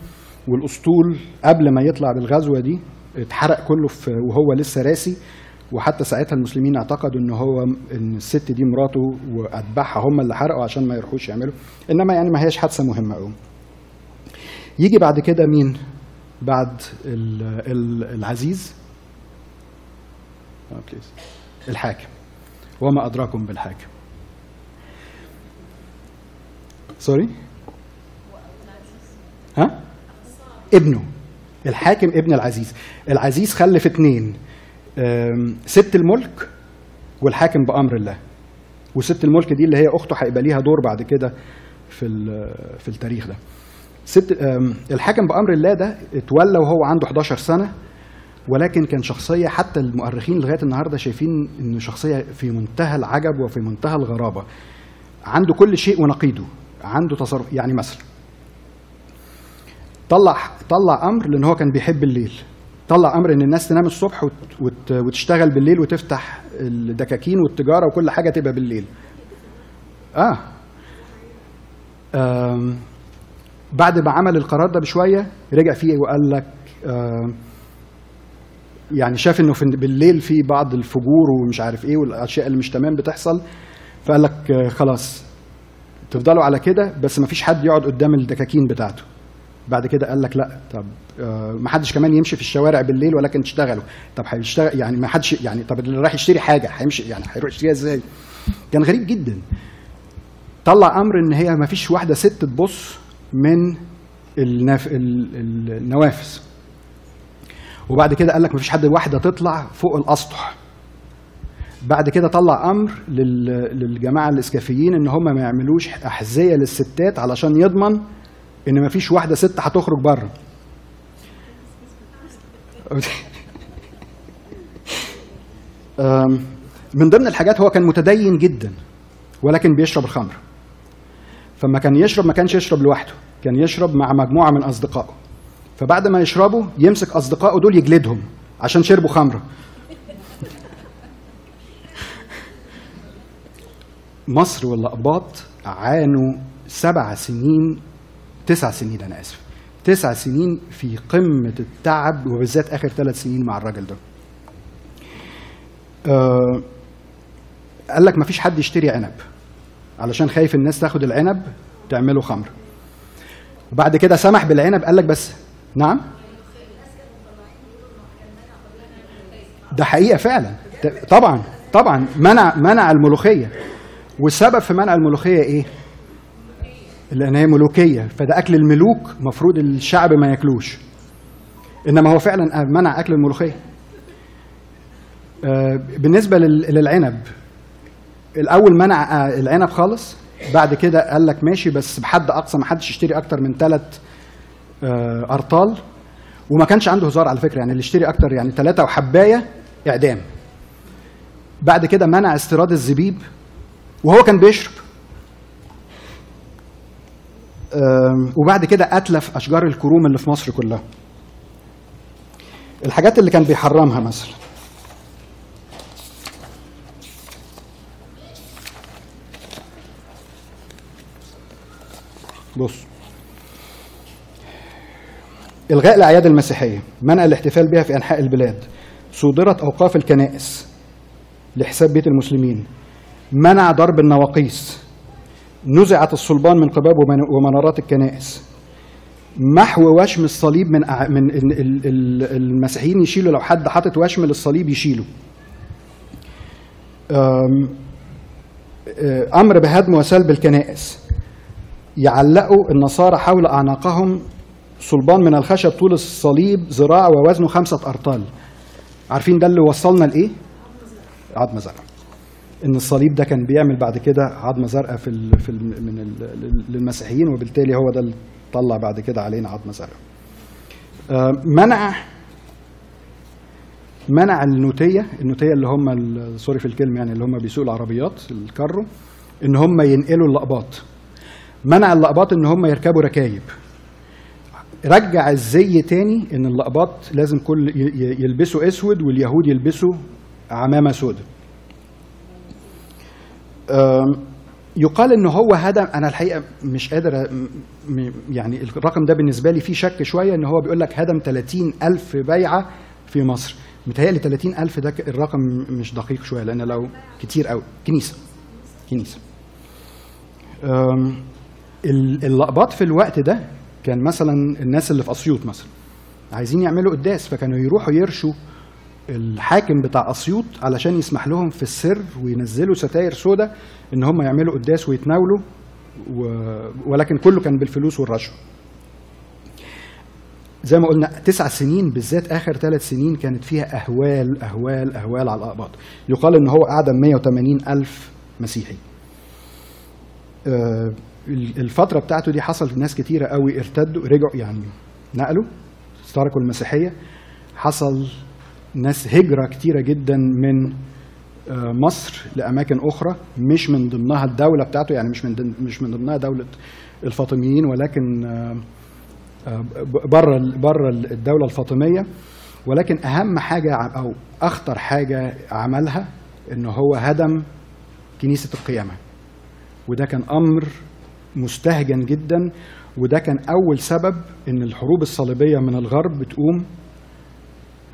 S1: والأسطول قبل ما يطلع بالغزوة دي اتحرق كله في وهو لسه راسي. وحتى ساعتها المسلمين اعتقدوا إن هو إن الست دي مراته وأتباعها هم اللي حرقوا عشان ما يروحوش يعملوا. إنما يعني ما هيش حادثة مهمة قوي. يجي بعد كده مين؟ بعد ال- ال- العزيز. آه،. الحاكم. وما أدراكم بالحاكم. سوري ها؟ ابنه. الحاكم ابن العزيز. العزيز خلف اتنين. آم، ست الملك والحاكم بأمر الله. وست الملك دي اللي هي أخته هيبقى ليها دور بعد كده في في التاريخ ده. آم، الحاكم بأمر الله ده اتولى وهو عنده 11 سنة ولكن كان شخصية حتى المؤرخين لغاية النهاردة شايفين إنه شخصية في منتهى العجب وفي منتهى الغرابة. عنده كل شيء ونقيضه عنده تصرف يعني مثلا طلع طلع أمر لأن هو كان بيحب الليل. طلع أمر إن الناس تنام الصبح وت وت وتشتغل بالليل وتفتح الدكاكين والتجارة وكل حاجة تبقى بالليل. آه. آم، بعد ما عمل القرار ده بشوية رجع فيه وقال لك آم، يعني شاف إنه في بالليل في بعض الفجور ومش عارف إيه والأشياء اللي مش تمام بتحصل فقال لك آه، خلاص تفضلوا على كده بس ما فيش حد يقعد قدام الدكاكين بتاعته. بعد كده قال لك لأ طب آه، ما حدش كمان يمشي في الشوارع بالليل ولكن تشتغلوا. طب هيشتغل يعني ما حدش يعني طب اللي رايح يشتري حاجة هيمشي يعني هيروح يشتريها إزاي؟ كان غريب جدا. طلع أمر إن هي ما فيش واحدة ست تبص من النف... ال- ال- النوافذ. وبعد كده قال لك ما فيش حد واحدة تطلع فوق الأسطح. بعد كده طلع أمر لل... للجماعة الإسكافيين إن هم ما يعملوش أحذية للستات علشان يضمن إن ما فيش واحدة ست هتخرج بره. (laughs) من ضمن الحاجات هو كان متدين جدا ولكن بيشرب الخمر. فما كان يشرب ما كانش يشرب لوحده كان يشرب مع مجموعة من أصدقائه. فبعد ما يشربوا يمسك أصدقائه دول يجلدهم عشان شربوا خمرة. مصر والأقباط عانوا سبع سنين تسع سنين أنا آسف تسع سنين في قمة التعب وبالذات آخر ثلاث سنين مع الراجل ده. آه قال لك مفيش حد يشتري عنب. علشان خايف الناس تاخد العنب تعمله خمر. وبعد كده سمح بالعنب قال لك بس نعم؟ ده حقيقة فعلا. طبعا طبعا منع منع الملوخية. والسبب في منع الملوخية إيه؟ لأن هي ملوكية فده أكل الملوك مفروض الشعب ما ياكلوش. إنما هو فعلا منع أكل الملوخية. آه، بالنسبة لل- للعنب الأول منع آه، العنب خالص. بعد كده قال لك ماشي بس بحد أقصى ما حدش يشتري أكتر من ثلاث أرطال. وما كانش عنده هزار على فكرة يعني اللي يشتري أكتر يعني ثلاثة وحباية إعدام. بعد كده منع استيراد الزبيب وهو كان بيشرب. وبعد كده أتلف أشجار الكروم اللي في مصر كلها. الحاجات اللي كان بيحرمها مثلا. بص. إلغاء الأعياد المسيحية منع الاحتفال بها في أنحاء البلاد صودرت أوقاف الكنائس لحساب بيت المسلمين منع ضرب النواقيس نزعت الصلبان من قباب ومن- ومنارات الكنائس. محو وشم الصليب من من ال- ال- ال- المسيحيين يشيلوا لو حد حاطط وشم للصليب يشيله أمر بهدم وسلب الكنائس. يعلقوا النصارى حول أعناقهم صلبان من الخشب طول الصليب ذراع ووزنه خمسة أرطال عارفين ده اللي وصلنا لإيه؟ عظمة زرقاء إن الصليب ده كان بيعمل بعد كده عظمه زرقاء في ال في ال من ال للمسيحيين وبالتالي هو ده اللي طلع بعد كده علينا عظمه زرقاء. آه، منع منع النوتية النوتية اللي هم سوري في الكلمة يعني اللي هم بيسوقوا العربيات الكارو إن هم ينقلوا اللقباط. منع اللقباط إن هم يركبوا ركايب. رجع الزي تاني إن اللقباط لازم كل يلبسوا أسود واليهود يلبسوا عمامة سوداء. يقال إن هو هدم أنا الحقيقة مش قادر يعني الرقم ده بالنسبة لي فيه شك شوية إن هو بيقول لك هدم 30 ألف بيعة في مصر متهيألي 30 ألف ده الرقم مش دقيق شوية لأن لو كتير قوي كنيسة كنيسة اللقباط في الوقت ده كان مثلا الناس اللي في أسيوط مثلا عايزين يعملوا قداس فكانوا يروحوا يرشوا الحاكم بتاع أسيوط علشان يسمح لهم في السر وينزلوا ستاير سودا إن هم يعملوا قداس ويتناولوا و... ولكن كله كان بالفلوس والرشوة. زي ما قلنا تسع سنين بالذات آخر ثلاث سنين كانت فيها أهوال أهوال أهوال على الأقباط. يقال إن هو اعدم 180 ألف مسيحي. آه، الفترة بتاعته دي حصل ناس كتيرة قوي ارتدوا رجعوا يعني نقلوا تركوا المسيحية. حصل ناس هجرة كتيرة جدا من آه، مصر لأماكن أخرى مش من ضمنها الدولة بتاعته يعني مش من مش من ضمنها دولة الفاطميين ولكن آه، آه، بره بره الدولة الفاطمية. ولكن أهم حاجة ع- أو أخطر حاجة عملها إن هو هدم كنيسة القيامة. وده كان أمر مستهجن جدا وده كان أول سبب إن الحروب الصليبية من الغرب بتقوم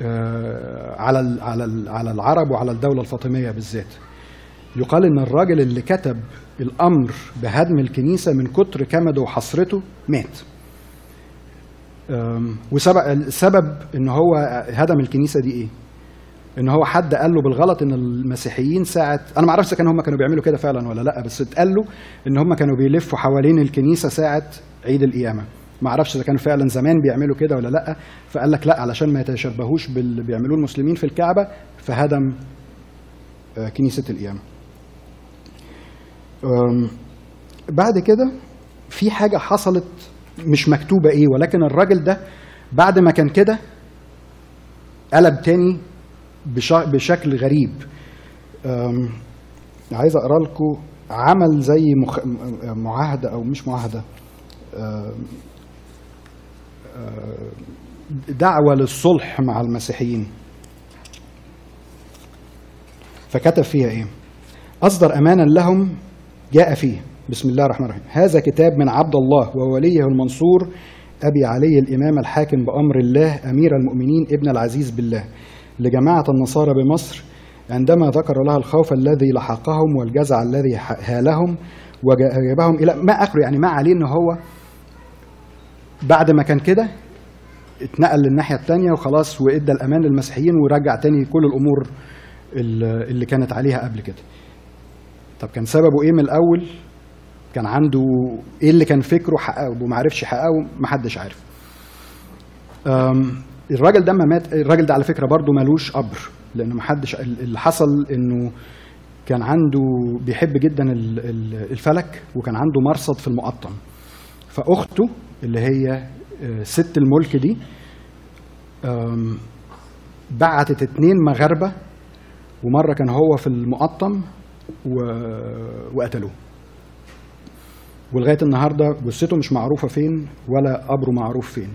S1: آه، على على على العرب وعلى الدولة الفاطمية بالذات. يقال إن الراجل اللي كتب الأمر بهدم الكنيسة من كتر كمده وحسرته مات. وسبب السبب إن هو هدم الكنيسة دي إيه؟ إن هو حد قال له بالغلط إن المسيحيين ساعه أنا ما أعرفش كانوا هم كانوا بيعملوا كده فعلا ولا لأ بس اتقال له إن هم كانوا بيلفوا حوالين الكنيسة ساعة عيد القيامة. ما أعرفش إذا كانوا فعلا زمان بيعملوا كده ولا لأ فقال لك لأ علشان ما يتشبهوش باللي بيعملوه المسلمين في الكعبة فهدم آه، كنيسة القيامة. بعد كده في حاجة حصلت مش مكتوبة إيه ولكن الراجل ده بعد ما كان كده قلب تاني بشكل غريب. عايز أقرأ لكم عمل زي مخ... معاهدة أو مش معاهدة. دعوة للصلح مع المسيحيين. فكتب فيها إيه؟ أصدر امانا لهم جاء فيه. بسم الله الرحمن الرحيم. هذا كتاب من عبد الله ووليه المنصور أبي علي الإمام الحاكم بأمر الله أمير المؤمنين ابن العزيز بالله. لجماعة النصارى بمصر عندما ذكر لها الخوف الذي لحقهم والجزع الذي هالهم وجابهم إلى ما اخره يعني ما عليه ان هو بعد ما كان كده اتنقل للناحية الثانية وخلاص وإدى الأمان للمسيحيين ورجع تاني كل الأمور ال- اللي كانت عليها قبل كده. طب كان سببه إيه من الأول؟ كان عنده إيه اللي كان فكره حققه وما عرفش يحققه؟ محدش عارف. الراجل ده ما مات الراجل ده على فكرة برضه ملوش قبر لأنه محدش اللي حصل إنه كان عنده بيحب جدا ال- ال- الفلك وكان عنده مرصد في المقطم فأخته اللي هي آه، ست الملك دي بعتت اتنين مغاربة ومرة كان هو في المقطم. وقتلوه ولغاية النهارده جثته مش معروفة فين ولا قبره معروف فين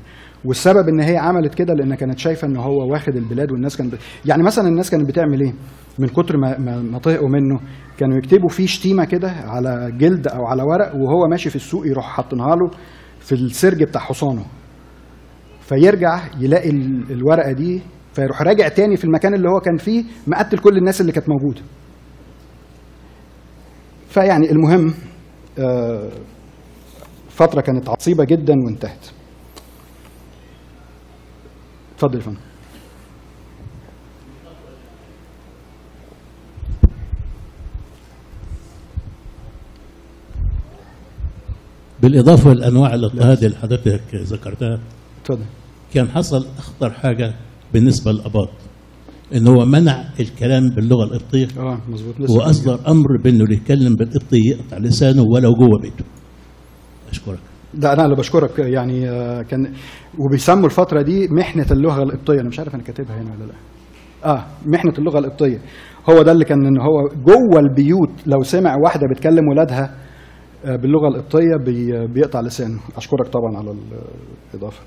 S1: والسبب إن هي عملت كده لأن كانت شايفة إن هو واخد البلاد والناس كانت. يعني مثلا الناس كانت بتعمل إيه؟ من كتر ما ما, ما طهقوا منه. كانوا يكتبوا فيه شتيمة كده على جلد أو على ورق وهو ماشي في السوق يروح حاطينها له في السرج بتاع حصانه. فيرجع يلاقي ال- الورقة دي فيروح راجع تاني في المكان اللي هو كان فيه مقتل كل الناس اللي كانت موجودة. فيعني المهم آه، فترة كانت عصيبة جدا وانتهت. اتفضل يا فندم.
S3: بالإضافة لأنواع الاضطهاد اللي حضرتك ذكرتها
S1: اتفضل.
S3: كان حصل أخطر حاجة بالنسبة للأباط إن هو منع الكلام باللغة القبطية.
S1: آه مظبوط. لسه
S3: وأصدر أمر بأنه اللي يتكلم بالقبطي يقطع لسانه ولو جوه بيته. أشكرك.
S1: ده أنا اللي بشكرك يعني آه، كان وبيسموا الفترة دي محنة اللغة القبطية. أنا مش عارف أنا كاتبها هنا ولا لأ. آه محنة اللغة القبطية. هو ده اللي كان إن هو جوه البيوت لو سمع واحدة بتكلم ولادها آه، باللغة القبطية بي بيقطع لسانه. أشكرك طبعا على الإضافة.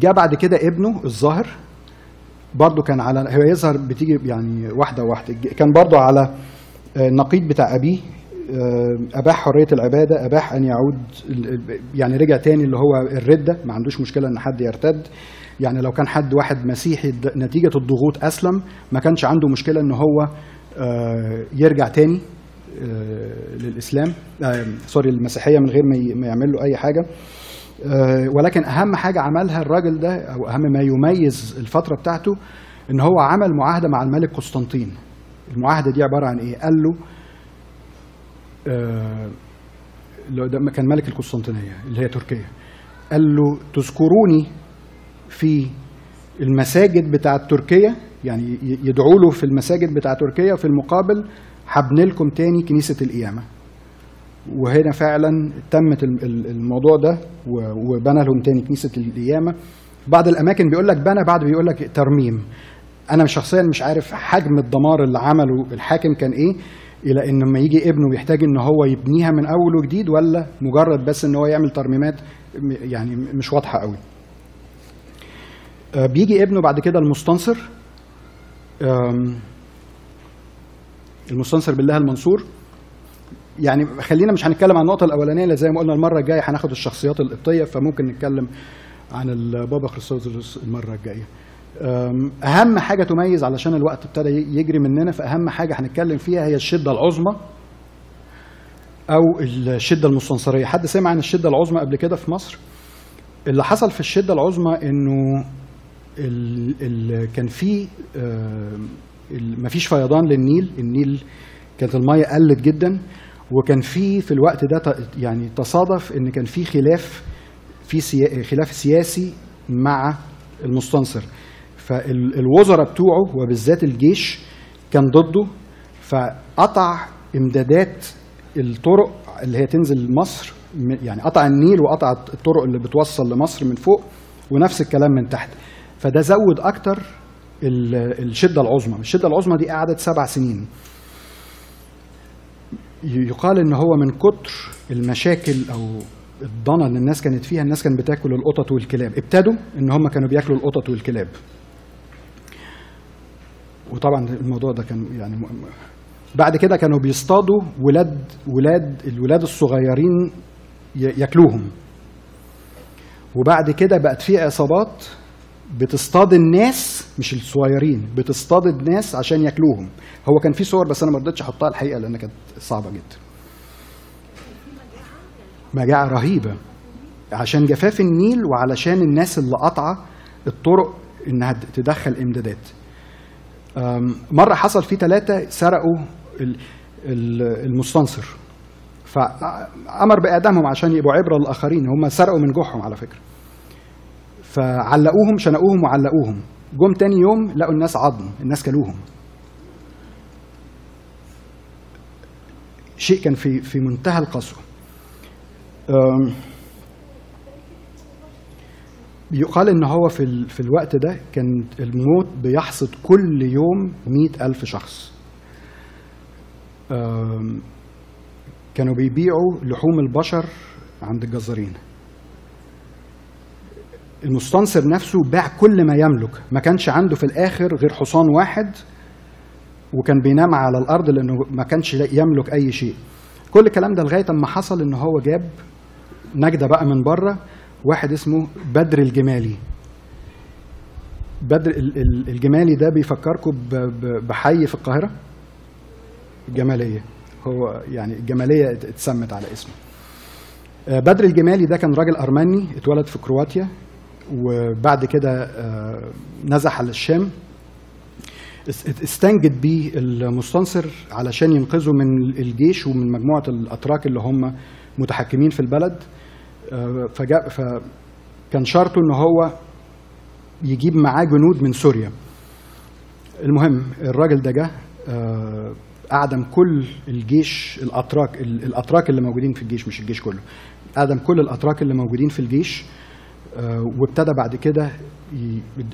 S1: جاء بعد كده ابنه الظاهر برضه كان على هو يظهر بتيجي يعني واحدة واحدة. كان برضه على آه، النقيض بتاع أبيه آه، أباح حرية العبادة أباح أن يعود يعني رجع تاني اللي هو الردة. ما عندوش مشكلة إن حد يرتد. يعني لو كان حد واحد مسيحي نتيجة الضغوط أسلم ما كانش عنده مشكلة إن هو آه، يرجع تاني آه، للإسلام. آه، سوري المسيحيه من غير ما يعمل له أي حاجة. آه، ولكن أهم حاجة عملها الراجل ده أو أهم ما يميز الفترة بتاعته إن هو عمل معاهدة مع الملك قسطنطين. المعاهدة دي عبارة عن إيه؟ قال له آه، ده كان ملك القسطنطينية اللي هي تركيا. قال له تذكروني في المساجد بتاعة تركيا؟ يعني يدعوا له في المساجد بتاعة تركيا وفي المقابل هبني لكم تاني كنيسة القيامة. وهنا فعلا تمت الم- ال- الموضوع ده وبنى لهم تاني كنيسة القيامة. بعض الأماكن بيقول لك بنى بعض بيقول لك ترميم. أنا شخصيا مش عارف حجم الدمار اللي عمله الحاكم كان إيه. إلى إن لما يجي ابنه بيحتاج إن هو يبنيها من أول وجديد ولا مجرد بس إن هو يعمل ترميمات يعني مش واضحة قوي. آه، بيجي ابنه بعد كده المستنصر. المستنصر بالله المنصور. يعني خلينا مش هنتكلم عن النقطة الأولانية اللي زي ما قلنا المرة الجاية هناخد الشخصيات القبطية فممكن نتكلم عن البابا خريستوس المرة الجاية. أم، أهم حاجة تميز علشان الوقت ابتدى يجري مننا فأهم حاجة هنتكلم فيها هي الشدة العظمى أو الشدة المستنصرية. حد سمع عن الشدة العظمى قبل كده في مصر؟ اللي حصل في الشدة العظمى إنه ال كان في مفيش فيضان للنيل النيل كانت المية قلت جدا وكان في في الوقت ده يعني تصادف إن كان في خلاف في خلاف سياسي مع المستنصر فالوزراء بتوعه وبالذات الجيش كان ضده فقطع امدادات الطرق اللي هي تنزل مصر يعني قطع النيل وقطع الطرق اللي بتوصل لمصر من فوق ونفس الكلام من تحت. فده زود أكتر ال- الشدة العظمى. الشدة العظمى دي قعدت سبع سنين. يقال إن هو من كتر المشاكل أو الضنا اللي الناس كانت فيها الناس كانت بتاكل القطط والكلاب. ابتدوا إن هم كانوا بياكلوا القطط والكلاب. وطبعا الموضوع ده كان يعني بعد كده كانوا بيصطادوا ولاد ولاد الولاد الصغيرين ياكلوهم. وبعد كده بقت في عصابات بتصطاد الناس مش الصغيرين بتصطاد الناس عشان ياكلوهم. هو كان في صور بس أنا ما رضيتش أحطها الحقيقة لأن كانت صعبة جدا. مجاعة رهيبة. عشان جفاف النيل وعلشان الناس اللي قاطعة الطرق إنها تدخل إمدادات. مرة حصل في ثلاثة سرقوا ال- ال- المستنصر. فأمر بإعدامهم عشان يبقوا عبرة للآخرين. هم سرقوا من جوعهم على فكرة. فعلقوهم شنقوهم وعلقوهم. جم تاني يوم لقوا الناس عظم الناس كلوهم. شيء كان في في منتهى القسوة. يقال إن هو في في الوقت ده كان الموت بيحصد كل يوم مئة ألف شخص. كانوا بيبيعوا لحوم البشر عند الجزارين. المستنصر نفسه باع كل ما يملك ما كانش عنده في الآخر غير حصان واحد وكان بينام على الأرض لأنه ما كانش يملك أي شيء. كل الكلام ده لغاية أما حصل إن هو جاب نجدة بقى من بره واحد اسمه بدر الجمالي. بدر ال- ال- الجمالي ده بيفكركم بحي في القاهرة؟ الجماليه هو يعني الجماليه ات- اتسمت على اسمه. آه، بدر الجمالي ده كان راجل أرمني اتولد في كرواتيا وبعد كده آه، نزح على الشام. اس- استنجد بيه المستنصر علشان ينقذه من الجيش ومن مجموعة الأتراك اللي هم متحكمين في البلد. فجاء فكان شرطه إن هو يجيب معاه جنود من سوريا المهم الراجل ده جه آه، أعدم كل الجيش الأتراك ال- الأتراك اللي موجودين في الجيش مش الجيش كله أعدم كل الأتراك اللي موجودين في الجيش آه، وابتدى بعد كده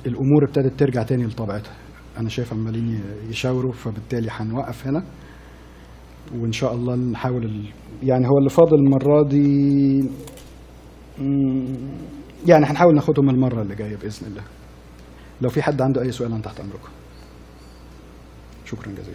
S1: الأمور ابتدت ترجع تاني لطبيعتها أنا شايف عمالين يشاوروا فبالتالي هنوقف هنا وإن شاء الله نحاول. يعني هو اللي فاضل المرة دي يعني هنحاول ناخدهم المرة اللي جاية بإذن الله. لو في حد عنده أي سؤال أنا تحت أمركم. شكرا جزيلا.